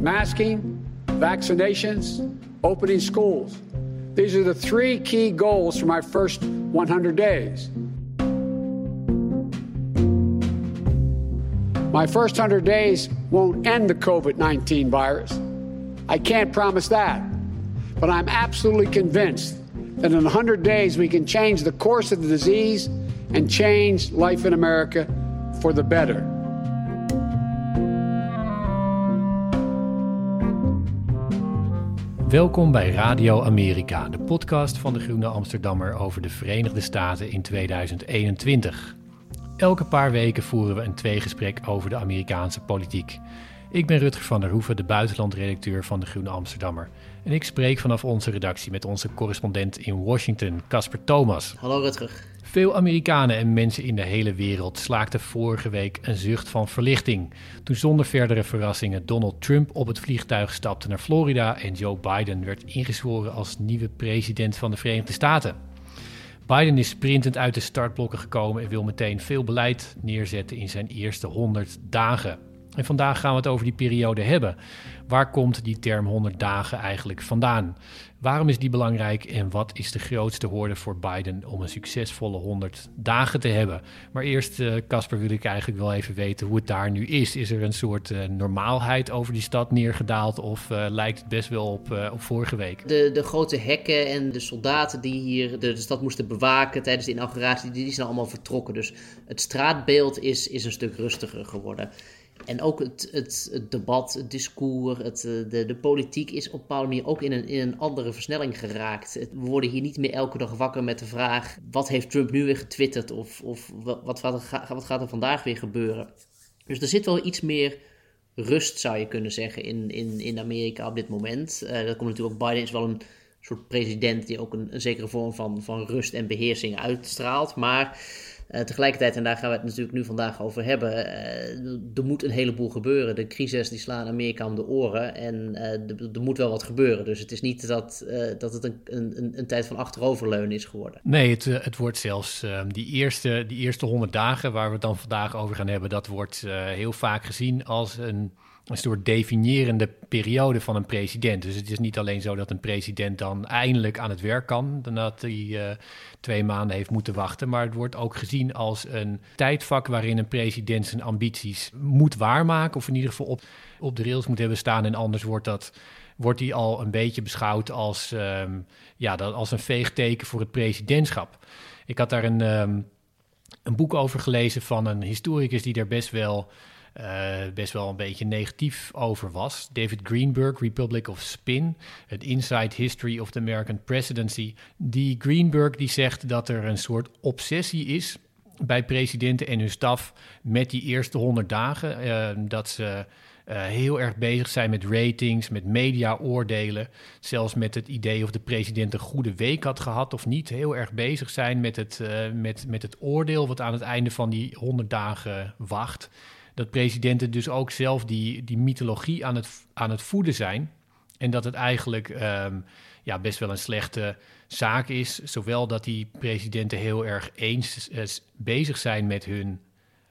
masking, vaccinations, opening schools. These are the three key goals for my first 100 days. My first 100 days won't end the COVID 19 virus. I can't promise that. But I'm absolutely convinced that in 100 days we can change the course of the disease and change life in America for the better. Welkom bij Radio Amerika, de podcast van de Groene Amsterdammer over de Verenigde Staten in 2021. Elke paar weken voeren we een tweegesprek over de Amerikaanse politiek. Ik ben Rutger van der Hoeven, de buitenlandredacteur van de Groene Amsterdammer. En ik spreek vanaf onze redactie met onze correspondent in Washington, Casper Thomas. Hallo Rutger. Veel Amerikanen en mensen in de hele wereld slaakten vorige week een zucht van verlichting. Toen zonder verdere verrassingen Donald Trump op het vliegtuig stapte naar Florida en Joe Biden werd ingezworen als nieuwe president van de Verenigde Staten. Biden is sprintend uit de startblokken gekomen en wil meteen veel beleid neerzetten in zijn eerste 100 dagen. En vandaag gaan we het over die periode hebben. Waar komt die term 100 dagen eigenlijk vandaan? Waarom is die belangrijk en wat is de grootste hoorde voor Biden om een succesvolle 100 dagen te hebben? Maar eerst, eh, Casper, wil ik eigenlijk wel even weten hoe het daar nu is. Is er een soort uh, normaalheid over die stad neergedaald of uh, lijkt het best wel op, op vorige week? De, de grote hekken en de soldaten die hier de, stad moesten bewaken tijdens de inauguratie, die zijn allemaal vertrokken. Dus het straatbeeld is, is een stuk rustiger geworden. En ook het, het, debat, het discours, het, eh, de, de politiek is op een bepaalde manier ook in een, in een andere versnelling geraakt. We worden hier niet meer elke dag wakker met de vraag: wat heeft Trump nu weer getwitterd? Of, of wat, wat, gaat er vandaag weer gebeuren? Dus er zit wel iets meer rust, zou je kunnen zeggen, in, in, in Amerika op dit moment. Uh, dat komt natuurlijk ook, Biden is wel een soort president die ook een, een zekere vorm van, van rust en beheersing uitstraalt. Maar uh, tegelijkertijd, en daar gaan we het natuurlijk nu vandaag over hebben, uh, er moet een heleboel gebeuren. De crisis die slaan Amerika om de oren en uh, er moet wel wat gebeuren. Dus het is niet dat, dat het een, een, een, tijd van achteroverleunen is geworden. Nee, het, het wordt zelfs ehm, die, eerste, die eerste honderd dagen waar we het dan vandaag over gaan hebben, dat wordt heel vaak gezien als een een soort definiërende periode van een president. Dus het is niet alleen zo dat een president dan eindelijk aan het werk kan, nadat hij uh, twee maanden heeft moeten wachten, maar het wordt ook gezien als een tijdvak waarin een president zijn ambities moet waarmaken, of in ieder geval op, op de rails moet hebben staan. En anders wordt dat wordt hij al een beetje beschouwd als, um, ja, als een veegteken voor het presidentschap. Ik had daar een, um, een boek over gelezen van een historicus die daar best wel best wel een beetje negatief over was. David Greenberg, Republic of Spin, het Inside History of the American Presidency. Die Greenberg die zegt dat er een soort obsessie is bij presidenten en hun staf met die eerste honderd dagen. Uh, dat ze uh, heel erg bezig zijn met ratings, met mediaoordelen. Zelfs met het idee of de president een goede week had gehad of niet. Heel erg bezig zijn met het, met, met het oordeel wat aan het einde van die honderd dagen wacht dat presidenten dus ook zelf die, die mythologie aan het, aan het voeden zijn. En dat het eigenlijk um, ja, best wel een slechte zaak is. Zowel dat die presidenten heel erg eens uh, bezig zijn met hun,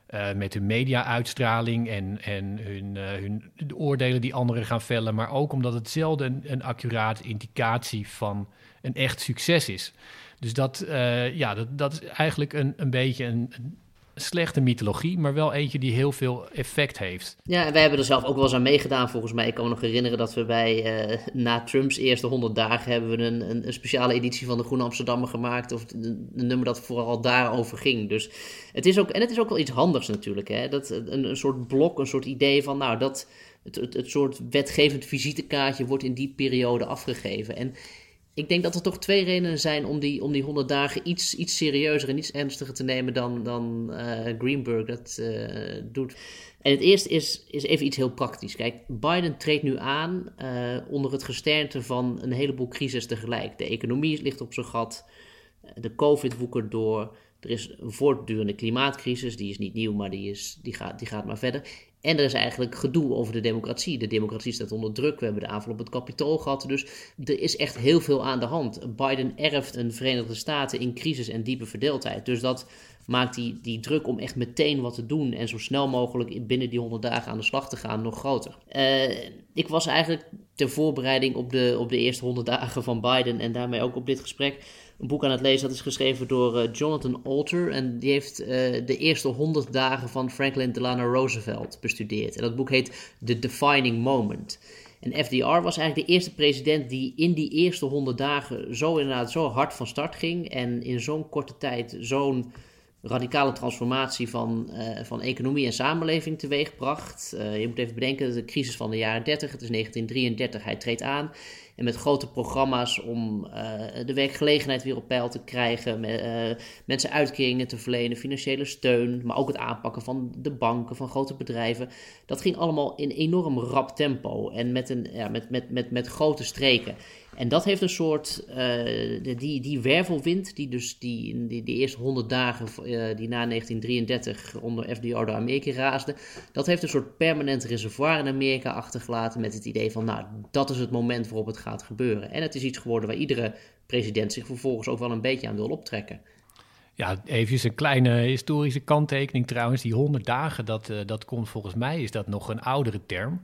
uh, met hun media-uitstraling en, en hun, uh, hun de oordelen die anderen gaan vellen. Maar ook omdat het zelden een, een accurate indicatie van een echt succes is. Dus dat, ja, dat, dat is eigenlijk een, een beetje een, slechte mythologie, maar wel eentje die heel veel effect heeft. Ja, wij hebben er zelf ook wel eens aan meegedaan volgens mij. Ik kan me nog herinneren dat we bij, uh, na Trumps eerste 100 dagen, hebben we een, een, speciale editie van de Groene Amsterdammer gemahet. Of een, een nummer dat vooral daarover ging. Dus het is ook, en het is ook wel iets handigs natuurlijk. Hè? Dat, een, een soort blok, een soort idee van, nou, dat het, het, het soort wetgevend visitekaartje wordt in die periode afgegeven. En ik denk dat er toch twee redenen zijn om die, om die 100 dagen iets, iets serieuzer en iets ernstiger te nemen dan, dan uh, Greenberg dat uh, doet. En het eerste is, is even iets heel praktisch. Kijk, Biden treedt nu aan uh, onder het gesternte van een heleboel crisis tegelijk. De economie ligt op zijn gat, de COVID woekert door. Er is een voortdurende klimaatcrisis, die is niet nieuw, maar die, is, die, gaat, die gaat maar verder. En er is eigenlijk gedoe over de democratie. De democratie staat onder druk. We hebben de aanval op het kapitool gehad. Dus er is echt heel veel aan de hand. Biden erft een Verenigde Staten in crisis en diepe verdeeldheid. Dus dat maakt die, die druk om echt meteen wat te doen en zo snel mogelijk binnen die 100 dagen aan de slag te gaan nog groter. Uh, ik was eigenlijk ter voorbereiding op de, op de eerste 100 dagen van Biden en daarmee ook op dit gesprek een boek aan het lezen. Dat is geschreven door uh, Jonathan Alter. En die heeft uh, de eerste 100 dagen van Franklin Delano Roosevelt bestudeerd. En dat boek heet The Defining Moment. En FDR was eigenlijk de eerste president die in die eerste 100 dagen zo inderdaad zo hard van start ging. En in zo'n korte tijd zo'n radicale transformatie van, uh, van economie en samenleving teweegbracht. Uh, je moet even bedenken, de crisis van de jaren 30, het is 1933, hij treedt aan. En met grote programma's om uh, de werkgelegenheid weer op peil te krijgen, met, mensen uitkeringen te verlenen, financiële steun, maar ook het aanpakken van de banken, van grote bedrijven. Dat ging allemaal in enorm rap tempo en met, een, ja, met, met, met, met grote streken. En dat heeft een soort, uh, die, die wervelwind, die dus die, die, die eerste honderd dagen uh, die na 1933 onder FDR door Amerika raasde, dat heeft een soort permanent reservoir in Amerika achtergelaten met het idee van, nou, dat is het moment waarop het gaat gebeuren. En het is iets geworden waar iedere president zich vervolgens ook wel een beetje aan wil optrekken. Ja, even een kleine historische kanttekening trouwens. Die 100 dagen, dat, uh, dat komt volgens mij, is dat nog een oudere term.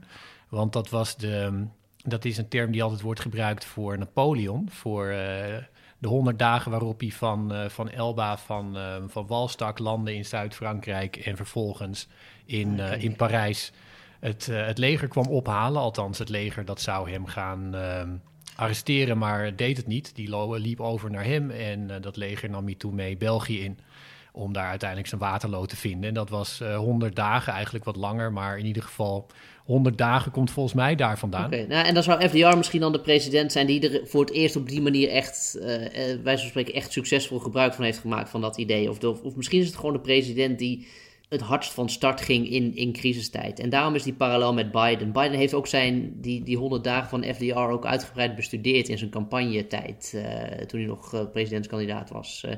Want dat was de, dat is een term die altijd wordt gebruikt voor Napoleon, voor uh, de honderd dagen waarop hij van, uh, van Elba, van, van Walstak landde in Zuid-Frankrijk en vervolgens in, in Parijs het, het leger kwam ophalen. Althans, het leger dat zou hem gaan arresteren, maar deed het niet. Die liep over naar hem en dat leger nam hij toen mee België in om daar uiteindelijk zijn waterloo te vinden. En dat was uh, 100 dagen, eigenlijk wat langer, maar in ieder geval 100 dagen komt volgens mij daar vandaan. Nou, en dan zou FDR misschien dan de president zijn die er voor het eerst op die manier echt, uh, wij spreken, echt succesvol gebruik van heeft gemaakt van dat idee. Of, of misschien is het gewoon de president die het hardst van start ging in, in crisistijd. En daarom is die parallel met Biden. Biden heeft ook zijn, die, die 100 dagen van FDR ook uitgebreid bestudeerd in zijn campagnetijd. Uh, toen hij nog uh, presidentskandidaat was, uh,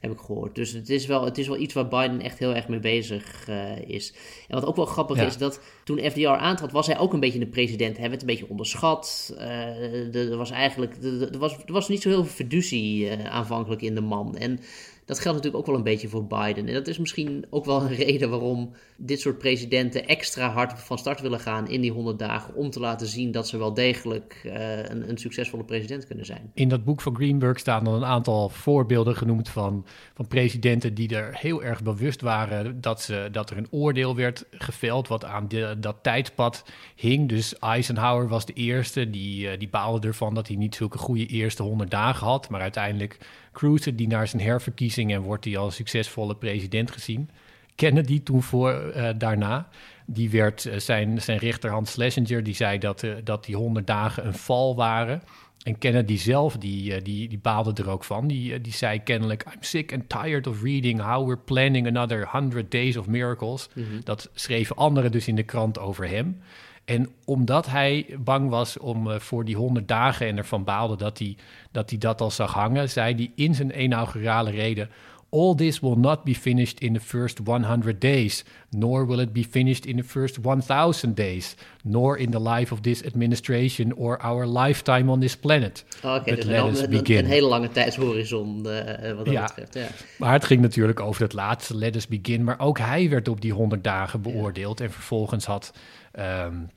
heb ik gehoord. Dus het is, wel, het is wel iets waar Biden echt heel erg mee bezig is. En wat ook wel grappig ja. is, dat toen FDR aantrad, was hij ook een beetje de president. Hij werd een beetje onderschat. er was eigenlijk, er was, er was niet zo heel veel fiducie aanvankelijk in de man. En dat geldt natuurlijk ook wel een beetje voor Biden. En dat is misschien ook wel een reden waarom dit soort presidenten extra hard van start willen gaan in die 100 dagen. Om te laten zien dat ze wel degelijk uh, een, een, succesvolle president kunnen zijn. In dat boek van Greenberg staan dan een aantal voorbeelden genoemd van, van presidenten die er heel erg bewust waren dat, ze, dat er een oordeel werd geveld wat aan dat tijdpad hing. Dus Eisenhower was de eerste, die, uh, die baalde ervan dat hij niet zulke goede eerste 100 dagen had. Maar uiteindelijk cruisen die naar zijn herverkiezing en wordt hij als succesvolle president gezien. Kennedy toen voor uh, daarna. Die werd uh, zijn, zijn rechterhand Schlesinger, die zei dat, uh, dat die honderd dagen een val waren. En Kennedy zelf, die, die, die baalde er ook van. Die, die zei kennelijk, I'm sick and tired of reading how we're planning another 100 days of miracles. Mm -hmm. Dat schreven anderen dus in de krant over hem. En omdat hij bang was om uh, voor die honderd dagen en ervan baalde dat hij, dat hij dat al zag hangen, zei hij in zijn inaugurale reden: All this will not be finished in the first 100 days, nor will it be finished in the first 1000 days, nor in the life of this administration or our lifetime on this planet. Oké, okay, dus een, een, een, hele lange tijdshorizon uh, wat dat ja. betreft. Ja. Maar het ging natuurlijk over het laatste, let us begin. Maar ook hij werd op die 100 dagen beoordeeld ja. en vervolgens had Um,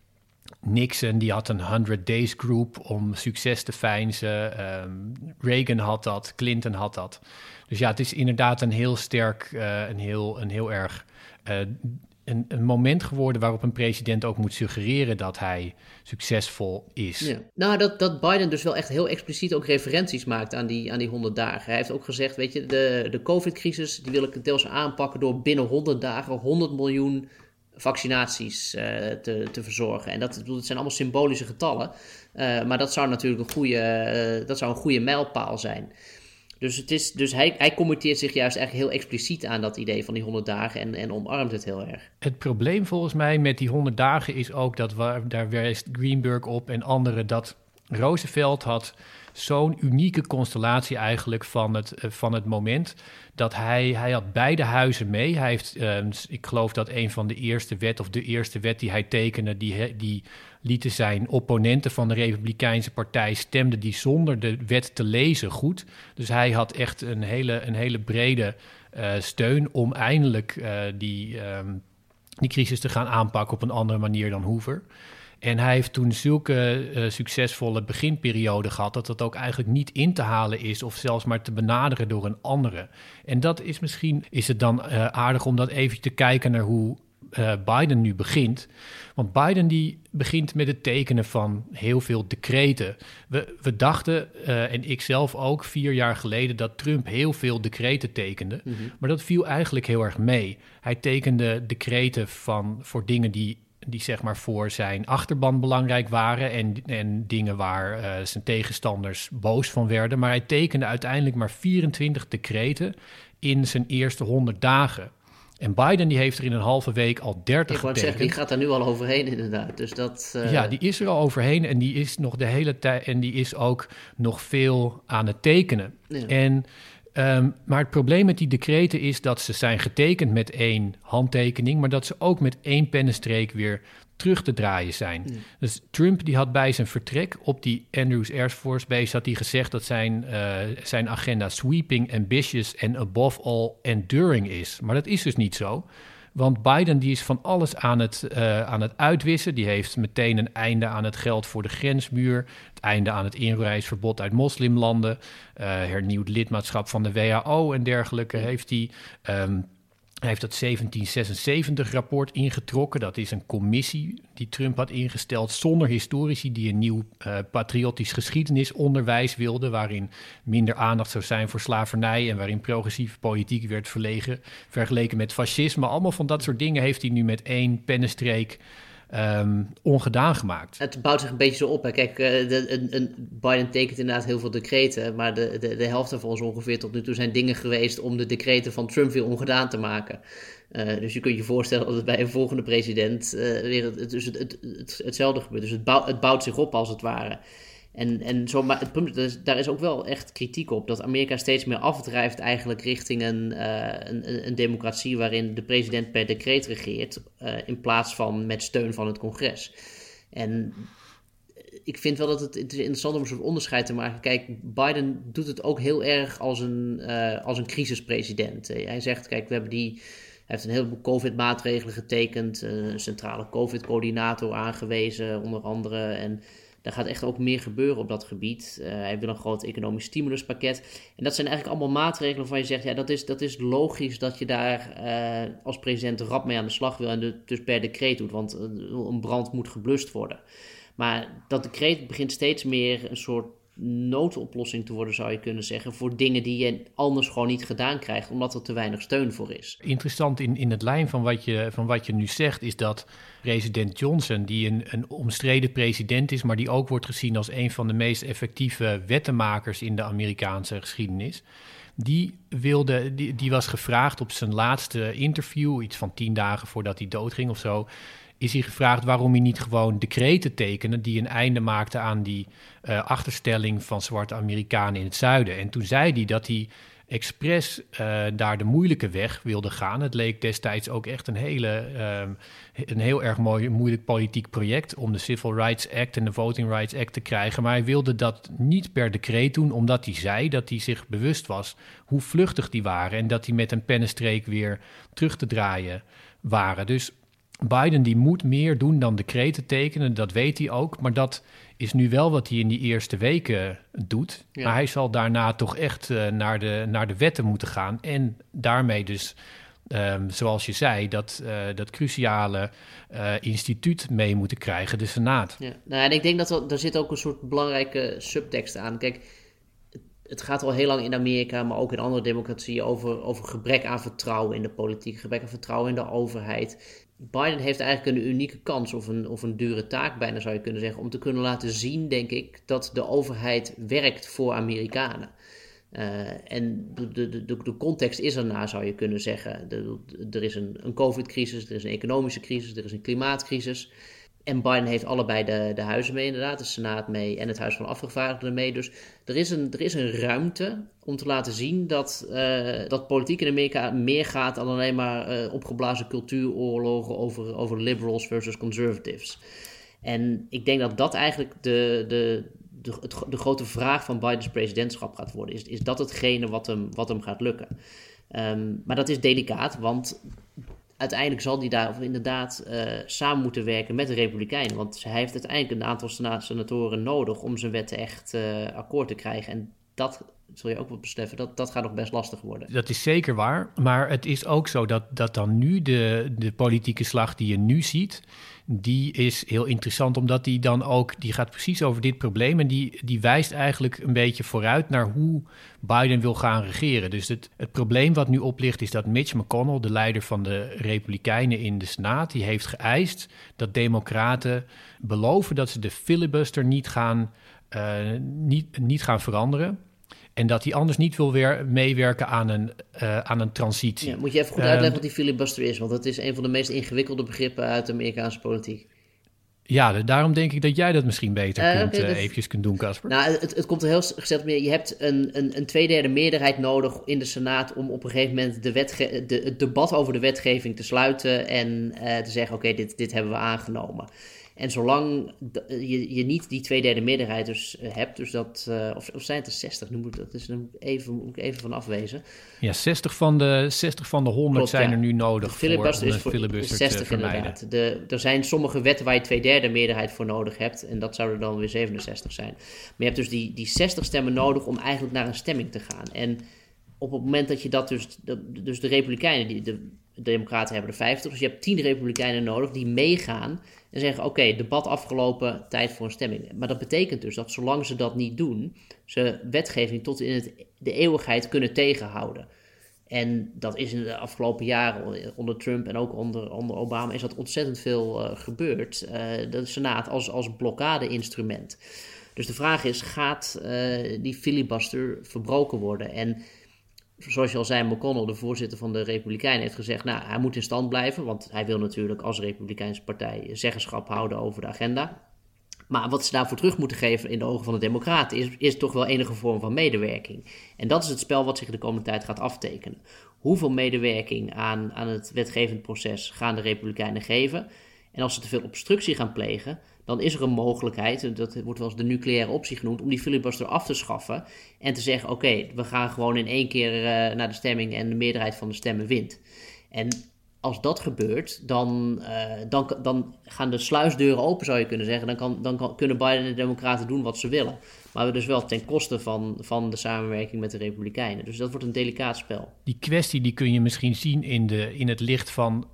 Nixon die had een 100 Days Group om succes te feinzen. Um, Reagan had dat, Clinton had dat. Dus ja, het is inderdaad een heel sterk, uh, een, heel, een heel erg uh, een, een, moment geworden waarop een president ook moet suggereren dat hij succesvol is. Ja. Nou, dat, dat Biden dus wel echt heel expliciet ook referenties maakt aan die, aan die 100 dagen. Hij heeft ook gezegd, weet je, de, de COVID-crisis die wil ik deels aanpakken door binnen 100 dagen 100 miljoen vaccinaties uh, te, te verzorgen. En dat, zijn allemaal symbolische getallen. Uh, maar dat zou natuurlijk een goede, uh, dat zou een goede mijlpaal zijn. Dus, het is, dus hij, hij committeert zich juist eigenlijk heel expliciet aan dat idee van die 100 dagen en, en omarmt het heel erg. Het probleem volgens mij met die 100 dagen is ook dat, waar, daar wijst Greenberg op en anderen, dat Roosevelt had zo'n unieke constellatie eigenlijk van het, eh, van het moment. Dat hij, hij had beide huizen mee. Hij heeft, ehm, ik geloof dat een van de eerste wet of de eerste wet die hij tekende, die, die lieten zijn opponenten van de Republikeinse Partij stemden die zonder de wet te lezen goed. Dus hij had echt een hele, een hele brede uh, steun om eindelijk die, um, die crisis te gaan aanpakken op een andere manier dan Hoover. En hij heeft toen zulke uh, succesvolle beginperiode gehad dat dat ook eigenlijk niet in te halen is of zelfs maar te benaderen door een andere. En dat is misschien is het dan uh, aardig om dat even te kijken naar hoe uh, Biden nu begint. Want Biden die begint met het tekenen van heel veel decreten. We, we dachten, uh, en ik zelf ook, vier jaar geleden dat Trump heel veel decreten tekende. Mm -hmm. Maar dat viel eigenlijk heel erg mee. Hij tekende decreten van, voor dingen die die zeg maar voor zijn achterban belangrijk waren en, en dingen waar uh, zijn tegenstanders boos van werden. Maar hij tekende uiteindelijk maar 24 decreten in zijn eerste 100 dagen. En Biden die heeft er in een halve week al 30 Ik wou zeggen, die gaat er nu al overheen inderdaad. Dus dat, uh... Ja, die is er al overheen en die is nog de hele tijd en die is ook nog veel aan het tekenen. Ja. En Um, maar het probleem met die decreten is dat ze zijn getekend met één handtekening, maar dat ze ook met één pennenstreek weer terug te draaien zijn. Mm. Dus Trump die had bij zijn vertrek op die Andrews Air Force Base had hij gezegd dat zijn, uh, zijn agenda sweeping, ambitious en above all enduring is. Maar dat is dus niet zo. Want Biden die is van alles aan het, uh, aan het uitwissen. Die heeft meteen een einde aan het geld voor de grensmuur. Het einde aan het inreisverbod uit moslimlanden. Uh, hernieuwd lidmaatschap van de WHO en dergelijke heeft hij. Um, hij heeft dat 1776-rapport ingetrokken. Dat is een commissie die Trump had ingesteld zonder historici die een nieuw uh, patriotisch geschiedenisonderwijs wilden, waarin minder aandacht zou zijn voor slavernij en waarin progressieve politiek werd verlegen, vergeleken met fascisme. Allemaal van dat soort dingen heeft hij nu met één pennenstreek um, ongedaan gemaakt. Het bouwt zich een beetje zo op. Kijk, uh, de, een, een Biden tekent inderdaad heel veel decreten, maar de, de, de helft daarvan is ongeveer tot nu toe zijn dingen geweest om de decreten van Trump weer ongedaan te maken. Uh, dus je kunt je voorstellen dat het bij een volgende president uh, weer het, het, het, het, hetzelfde gebeurt. Dus het bouwt zich op als het ware. En, en zo, maar het punt is, daar is ook wel echt kritiek op. Dat Amerika steeds meer afdrijft eigenlijk richting een, uh, een, democratie waarin de president per decreet regeert. Uh, in plaats van met steun van het congres. En ik vind wel dat het, het is interessant om een soort onderscheid te maken. Kijk, Biden doet het ook heel erg als een, uh, als een crisispresident. Hij zegt, kijk, we hebben die... Hij heeft een heleboel COVID-maatregelen getekend, een centrale COVID-coördinator aangewezen, onder andere. En er gaat echt ook meer gebeuren op dat gebied. Uh, hij wil een groot economisch stimuluspakket. En dat zijn eigenlijk allemaal maatregelen waarvan je zegt: ja, dat is, dat is logisch dat je daar uh, als president rap mee aan de slag wil en de, dus per decreet doet, want een brand moet geblust worden. Maar dat decreet begint steeds meer een soort noodoplossing te worden, zou je kunnen zeggen, voor dingen die je anders gewoon niet gedaan krijgt, omdat er te weinig steun voor is. Interessant in, in het lijn van wat, je, van wat je nu zegt, is dat president Johnson, die een, een omstreden president is, maar die ook wordt gezien als een van de meest effectieve wettenmakers in de Amerikaanse geschiedenis. Die, wilde, die, die was gevraagd op zijn laatste interview, iets van tien dagen voordat hij doodging of zo is hij gevraagd waarom hij niet gewoon decreten tekende die een einde maakten aan die uh, achterstelling van zwarte Amerikanen in het zuiden. En toen zei hij dat hij expres uh, daar de moeilijke weg wilde gaan. Het leek destijds ook echt een, hele, uh, een heel erg mooi, moeilijk politiek project om de Civil Rights Act en de Voting Rights Act te krijgen. Maar hij wilde dat niet per decreet doen, omdat hij zei dat hij zich bewust was hoe vluchtig die waren en dat die met een pennenstreek weer terug te draaien waren. Dus Biden die moet meer doen dan decreten tekenen, dat weet hij ook. Maar dat is nu wel wat hij in die eerste weken doet. Ja. Maar hij zal daarna toch echt uh, naar, de, naar de wetten moeten gaan. En daarmee dus, um, zoals je zei, dat, uh, dat cruciale uh, instituut mee moeten krijgen, de Senaat. Ja. Nou, en ik denk dat er, er zit ook een soort belangrijke subtekst aan. Kijk, het gaat al heel lang in Amerika, maar ook in andere democratieën, over, over gebrek aan vertrouwen in de politiek, gebrek aan vertrouwen in de overheid. Biden heeft eigenlijk een unieke kans, of een, of een dure taak bijna zou je kunnen zeggen, om te kunnen laten zien, denk ik, dat de overheid werkt voor Amerikanen. Uh, en de, de, de, context is erna, zou je kunnen zeggen. Er is een, een COVID-crisis, er is een economische crisis, er is een klimaatcrisis. En Biden heeft allebei de, de huizen mee, inderdaad, de Senaat mee en het Huis van Afgevaardigden mee. Dus er is een, er is een ruimte om te laten zien dat, uh, dat politiek in Amerika meer gaat dan alleen maar uh, opgeblazen cultuuroorlogen over, over liberals versus conservatives. En ik denk dat dat eigenlijk de, de, de, de grote vraag van Bidens presidentschap gaat worden. Is, is dat hetgene wat hem, wat hem gaat lukken? Um, maar dat is delicaat, want uiteindelijk zal hij daar inderdaad uh, samen moeten werken met de Republikeinen. Want hij heeft uiteindelijk een aantal senatoren nodig om zijn wetten echt uh, akkoord te krijgen. En dat zul je ook wel beseffen, dat, dat gaat nog best lastig worden. Dat is zeker waar. Maar het is ook zo dat, dat dan nu de, de politieke slag die je nu ziet, die is heel interessant, omdat die dan ook, die gaat precies over dit probleem en die, die wijst eigenlijk een beetje vooruit naar hoe Biden wil gaan regeren. Dus het, het probleem wat nu oplicht is dat Mitch McConnell, de leider van de Republikeinen in de Senaat, die heeft geëist dat Democraten beloven dat ze de filibuster niet gaan, uh, niet, niet gaan veranderen. En dat hij anders niet wil weer meewerken aan een, uh, aan een transitie. Ja, moet je even goed uitleggen wat die filibuster is? Want dat is een van de meest ingewikkelde begrippen uit de Amerikaanse politiek. Ja, daarom denk ik dat jij dat misschien beter uh, kunt, okay, uh, eventjes kunt doen, Casper. Nou, het, het komt er heel gezegd meer. Je hebt een, een, een tweederde meerderheid nodig in de Senaat om op een gegeven moment de wetge de, het debat over de wetgeving te sluiten en uh, te zeggen: oké, dit, dit hebben we aangenomen. En zolang je, je niet die tweederde meerderheid dus eh, hebt, dus dat, uh, of, of zijn het er 60, nu moet, dat is, dan even, moet ik even van afwezen. Ja, 60 van de, 60 van de 100 Klopt, zijn ja. er nu nodig de filibuster voor, is voor filibuster 60 inderdaad. De, er zijn sommige wetten waar je tweederde meerderheid voor nodig hebt en dat zouden dan weer 67 zijn. Maar je hebt dus die, die 60 stemmen nodig om eigenlijk naar een stemming te gaan. En op het moment dat je dat dus, dus de Republikeinen, die, de, de Democraten hebben er 50, dus je hebt 10 Republikeinen nodig die meegaan en zeggen: Oké, debat afgelopen, tijd voor een stemming. Maar dat betekent dus dat zolang ze dat niet doen, ze wetgeving tot in de eeuwigheid kunnen tegenhouden. En dat is in de afgelopen jaren onder Trump en ook onder, onder Obama is dat ontzettend veel uh, gebeurd. Uh, de Senaat als, als blokkade-instrument. Dus de vraag is: gaat uh, die filibuster verbroken worden? En zoals je al zei, McConnell, de voorzitter van de Republikeinen, heeft gezegd: Nou, hij moet in stand blijven. Want hij wil natuurlijk als Republikeinse partij zeggenschap houden over de agenda. Maar wat ze daarvoor terug moeten geven in de ogen van de Democraten is, is toch wel enige vorm van medewerking. En dat is het spel wat zich de komende tijd gaat aftekenen. Hoeveel medewerking aan, aan het wetgevend proces gaan de Republikeinen geven? En als ze te veel obstructie gaan plegen, dan is er een mogelijkheid, dat wordt wel eens de nucleaire optie genoemd, om die filibuster af te schaffen en te zeggen: oké, we gaan gewoon in één keer uh, naar de stemming en de meerderheid van de stemmen wint. En als dat gebeurt, dan, uh, dan, dan gaan de sluisdeuren open, zou je kunnen zeggen. Dan, kan, dan kan, kunnen Biden en de Democraten doen wat ze willen. Maar dus wel ten koste van, van de samenwerking met de Republikeinen. Dus dat wordt een delicaat spel. Die kwestie die kun je misschien zien in, de, in het licht van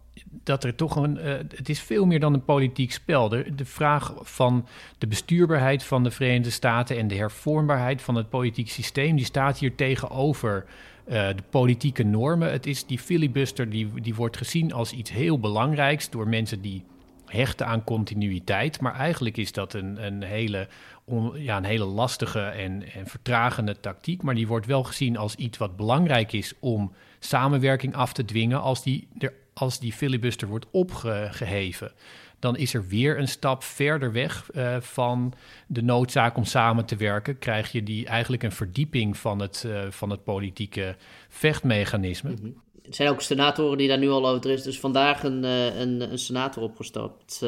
dat er toch een. Uh, het is veel meer dan een politiek spel. De, de vraag van de bestuurbaarheid van de Verenigde Staten en de hervormbaarheid van het politiek systeem, die staat hier tegenover uh, de politieke normen. Het is die filibuster, die, die wordt gezien als iets heel belangrijks door mensen die hechten aan continuïteit. Maar eigenlijk is dat een, een, hele, ja, een hele lastige en, en vertragende tactiek. Maar die wordt wel gezien als iets wat belangrijk is om samenwerking af te dwingen als die als die filibuster wordt opgeheven, dan is er weer een stap verder weg uh, van de noodzaak om samen te werken. Krijg je die eigenlijk een verdieping van het, uh, van het politieke vechtmechanisme. -hmm. Er zijn ook senatoren die daar nu al over is. Dus vandaag een, uh, een, een, senator opgestapt.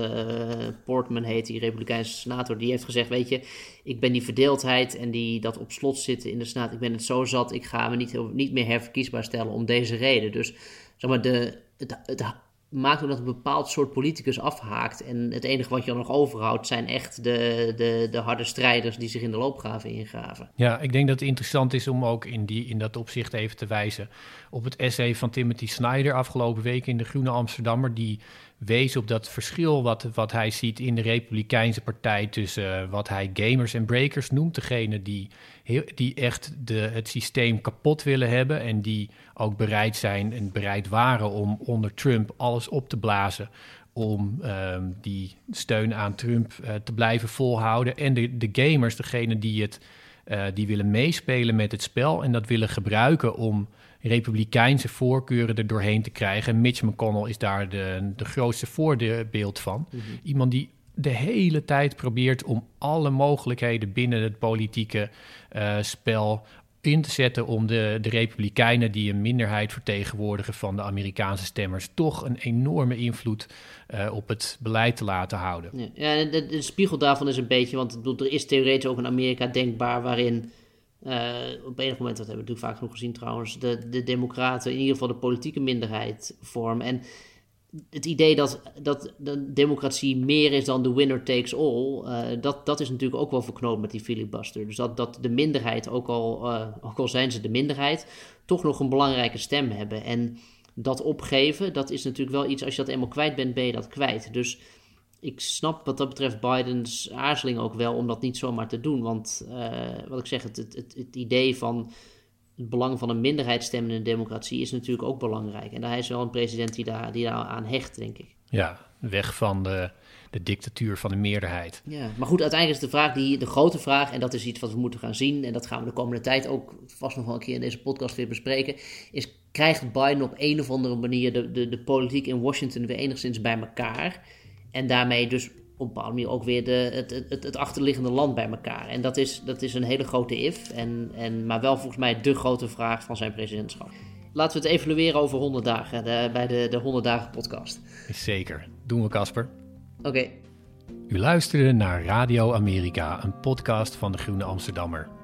Portman heet die Republikeinse senator. Die heeft gezegd: Weet je, ik ben die verdeeldheid en die, dat op slot zitten in de Senaat. Ik ben het zo zat. Ik ga me niet, niet meer herverkiesbaar stellen om deze reden. Dus zeg maar, de, het, het maakt ook dat een bepaald soort politicus afhaakt. En het enige wat je dan nog overhoudt zijn echt de, de, de harde strijders die zich in de loopgraven ingraven. Ja, ik denk dat het interessant is om ook in, die, in dat opzicht even te wijzen op het essay van Timothy Snyder afgelopen week in de Groene Amsterdammer. Die wees op dat verschil wat, wat hij ziet in de Republikeinse partij tussen uh, wat hij gamers en breakers noemt. Degene die, heel, die echt de, het systeem kapot willen hebben en die ook bereid zijn en bereid waren om onder Trump alles op te blazen om um, die steun aan Trump uh, te blijven volhouden. En de, de gamers, degene die, het, uh, die willen meespelen met het spel en dat willen gebruiken om republikeinse voorkeuren er doorheen te krijgen. Mitch McConnell is daar de, de grootste voorbeeld van. Mm -hmm. Iemand die de hele tijd probeert om alle mogelijkheden binnen het politieke uh, spel in te zetten om de, de Republikeinen, die een minderheid vertegenwoordigen van de Amerikaanse stemmers, toch een enorme invloed uh, op het beleid te laten houden. Ja, de, de, spiegel daarvan is een beetje, want er is theoretisch ook een Amerika denkbaar waarin. Uh, op enig moment, dat hebben we natuurlijk vaak genoeg gezien trouwens, de, de Democraten in ieder geval de politieke minderheid vormen. En het idee dat, dat de democratie meer is dan de winner takes all, uh, dat, dat is natuurlijk ook wel verknoopt met die filibuster. Dus dat, dat de minderheid, ook al, uh, ook al zijn ze de minderheid, toch nog een belangrijke stem hebben. En dat opgeven, dat is natuurlijk wel iets, als je dat eenmaal kwijt bent, ben je dat kwijt. Dus ik snap wat dat betreft Bidens aarzeling ook wel om dat niet zomaar te doen. Want uh, wat ik zeg, het, het, het, idee van het belang van een minderheidsstem in een democratie is natuurlijk ook belangrijk. En hij is wel een president die daar, die daar aan hecht, denk ik. Ja, weg van de, de dictatuur van de meerderheid. Ja, maar goed, uiteindelijk is de vraag, die, de grote vraag, en dat is iets wat we moeten gaan zien, en dat gaan we de komende tijd ook vast nog wel een keer in deze podcast weer bespreken, is krijgt Biden op een of andere manier de, de, de politiek in Washington weer enigszins bij elkaar? En daarmee dus op een bepaalde manier ook weer de, het, het, het, achterliggende land bij elkaar. En dat is, dat is een hele grote if, en, en, maar wel volgens mij de grote vraag van zijn presidentschap. Laten we het evalueren over 100 dagen, de, bij de, de 100 dagen podcast. Zeker. Doen we, Casper. Oké. U luisterde naar Radio Amerika, een podcast van de Groene Amsterdammer.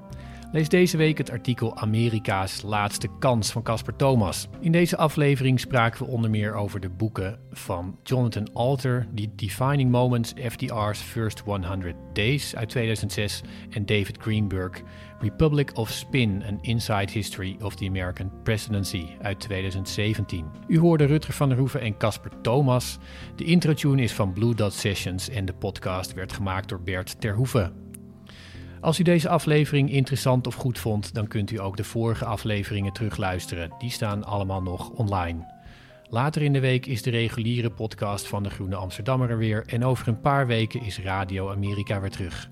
Lees deze week het artikel Amerika's laatste kans van Casper Thomas. In deze aflevering spraken we onder meer over de boeken van Jonathan Alter, The Defining Moments, FDR's First 100 Days uit 2006 en David Greenberg, Republic of Spin, An Inside History of the American Presidency uit 2017. U hoorde Rutger van der Hoeven en Casper Thomas. De intro-tune is van Blue Dot Sessions en de podcast werd gemaakt door Bert Terhoeven. Als u deze aflevering interessant of goed vond, dan kunt u ook de vorige afleveringen terugluisteren. Die staan allemaal nog online. Later in de week is de reguliere podcast van de Groene Amsterdammer er weer en over een paar weken is Radio Amerika weer terug.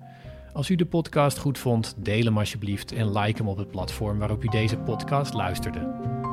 Als u de podcast goed vond, deel hem alsjeblieft en like hem op het platform waarop u deze podcast luisterde.